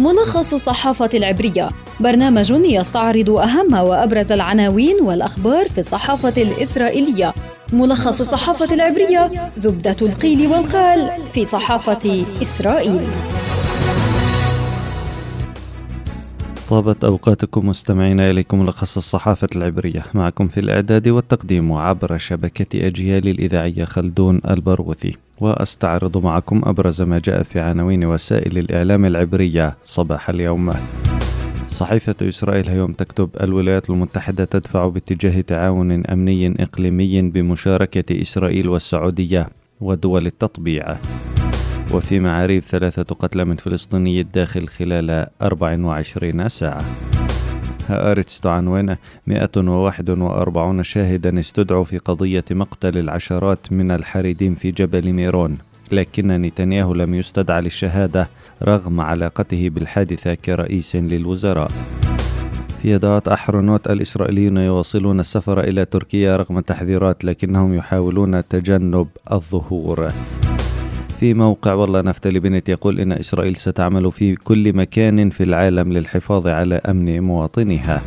ملخص الصحافة العبرية. برنامج يستعرض أهم وأبرز العناوين والأخبار في الصحافة الإسرائيلية. ملخص الصحافة العبرية زبدة القيل والقال في صحافة إسرائيل. طابت أوقاتكم مستمعينا إليكم ملخص الصحافة العبرية. معكم في الإعداد والتقديم عبر شبكة أجيال الإذاعية خلدون البرغوثي. وأستعرض معكم أبرز ما جاء في عناوين وسائل الإعلام العبرية صباح اليوم. صحيفة إسرائيل اليوم تكتب الولايات المتحدة تدفع باتجاه تعاون أمني إقليمي بمشاركة إسرائيل والسعودية ودول التطبيع. وفي معاريف ثلاثة قتلى من فلسطيني الداخل خلال 24 ساعة. هآرتس تعنون 141 شاهدا استدعوا في قضية مقتل العشرات من الحريدين في جبل ميرون. لكن نتنياهو لم يستدعى للشهادة رغم علاقته بالحادثة كرئيس للوزراء. في يدات أحرنوت الإسرائيليون يواصلون السفر إلى تركيا رغم تحذيرات لكنهم يحاولون تجنب الظهور. في موقع والله نفتلي بنت يقول إن إسرائيل ستعمل في كل مكان في العالم للحفاظ على أمن مواطنيها.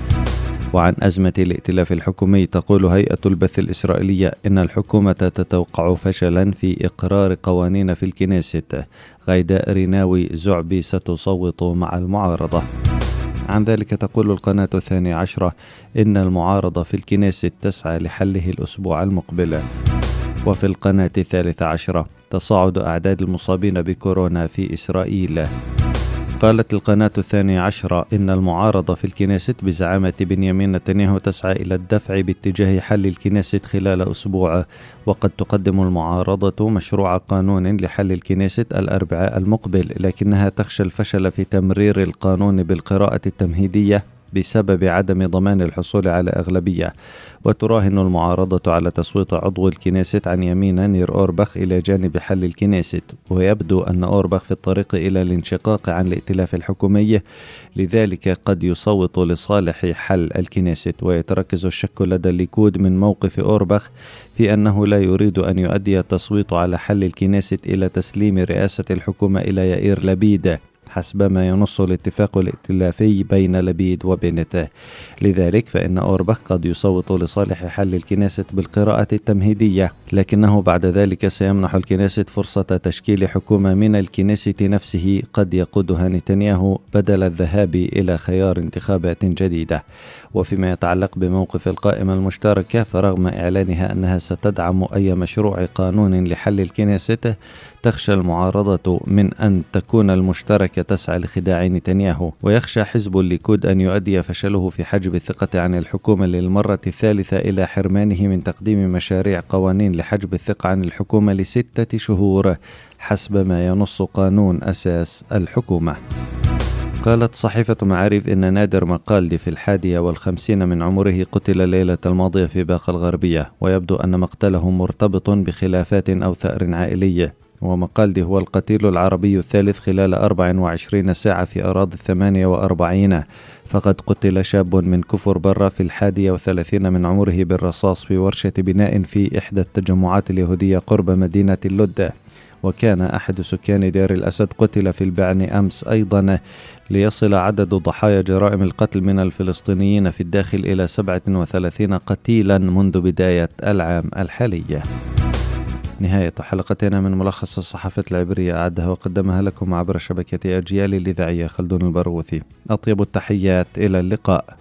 وعن أزمة الائتلاف الحكومي تقول هيئة البث الإسرائيلية إن الحكومة تتوقع فشلا في إقرار قوانين في الكنيست. غيداء ريناوي زعبي ستصوت مع المعارضة. عن ذلك تقول القناة الثانية عشرة إن المعارضة في الكنيست تسعى لحله الأسبوع المقبل. وفي القناة الثالثة عشرة تصاعد أعداد المصابين بكورونا في إسرائيل. قالت القناة الثانية عشرة إن المعارضة في الكنيست بزعامة بنيامين نتنياهو تسعى إلى الدفع باتجاه حل الكنيست خلال أسبوع. وقد تقدم المعارضة مشروع قانون لحل الكنيست الأربعاء المقبل لكنها تخشى الفشل في تمرير القانون بالقراءة التمهيدية. بسبب عدم ضمان الحصول على أغلبية. وتراهن المعارضة على تصويت عضو الكنيست عن يمين نير أوربخ إلى جانب حل الكنيست. ويبدو أن أوربخ في الطريق إلى الانشقاق عن الائتلاف الحكومي لذلك قد يصوت لصالح حل الكنيست. ويتركز الشك لدى الليكود من موقف أوربخ في أنه لا يريد أن يؤدي التصويت على حل الكنيست إلى تسليم رئاسة الحكومة إلى يائير لبيد. حسب ما ينص الاتفاق الائتلافي بين لبيد وبنته لذلك فإن أوربخ قد يصوت لصالح حل الكنيست بالقراءة التمهيدية. لكنه بعد ذلك سيمنح الكنيست فرصة تشكيل حكومة من الكنيست نفسه قد يقودها نتنياهو بدل الذهاب إلى خيار انتخابات جديدة. وفيما يتعلق بموقف القائمة المشتركة فرغم إعلانها أنها ستدعم أي مشروع قانون لحل الكنيست تخشى المعارضة من أن تكون المشتركة تسعى لخداع نتنياهو. ويخشى حزب الليكود أن يؤدي فشله في حجب الثقة عن الحكومة للمرة الثالثة إلى حرمانه من تقديم مشاريع قوانين لحجب الثقة عن الحكومة لستة شهور حسب ما ينص قانون أساس الحكومة. قالت صحيفة معارف إن نادر مقالدي في الحادية والخمسين من عمره قتل الليلة الماضية في باقة الغربية ويبدو أن مقتله مرتبط بخلافات أو ثأر عائلي. ومقالدي هو القتيل العربي الثالث خلال 24 ساعة في أراضي الثمانية وأربعين. فقد قتل شاب من كفر برة في الحادية وثلاثين من عمره بالرصاص في ورشة بناء في إحدى التجمعات اليهودية قرب مدينة اللدة وكان أحد سكان دير الأسد قتل في البعن أمس أيضا ليصل عدد ضحايا جرائم القتل من الفلسطينيين في الداخل إلى 37 قتيلا منذ بداية العام الحالي. نهاية حلقتنا من ملخص الصحافة العبرية أعدها وقدمها لكم عبر شبكة أجيال الإذاعية خلدون البروثي. أطيب التحيات إلى اللقاء.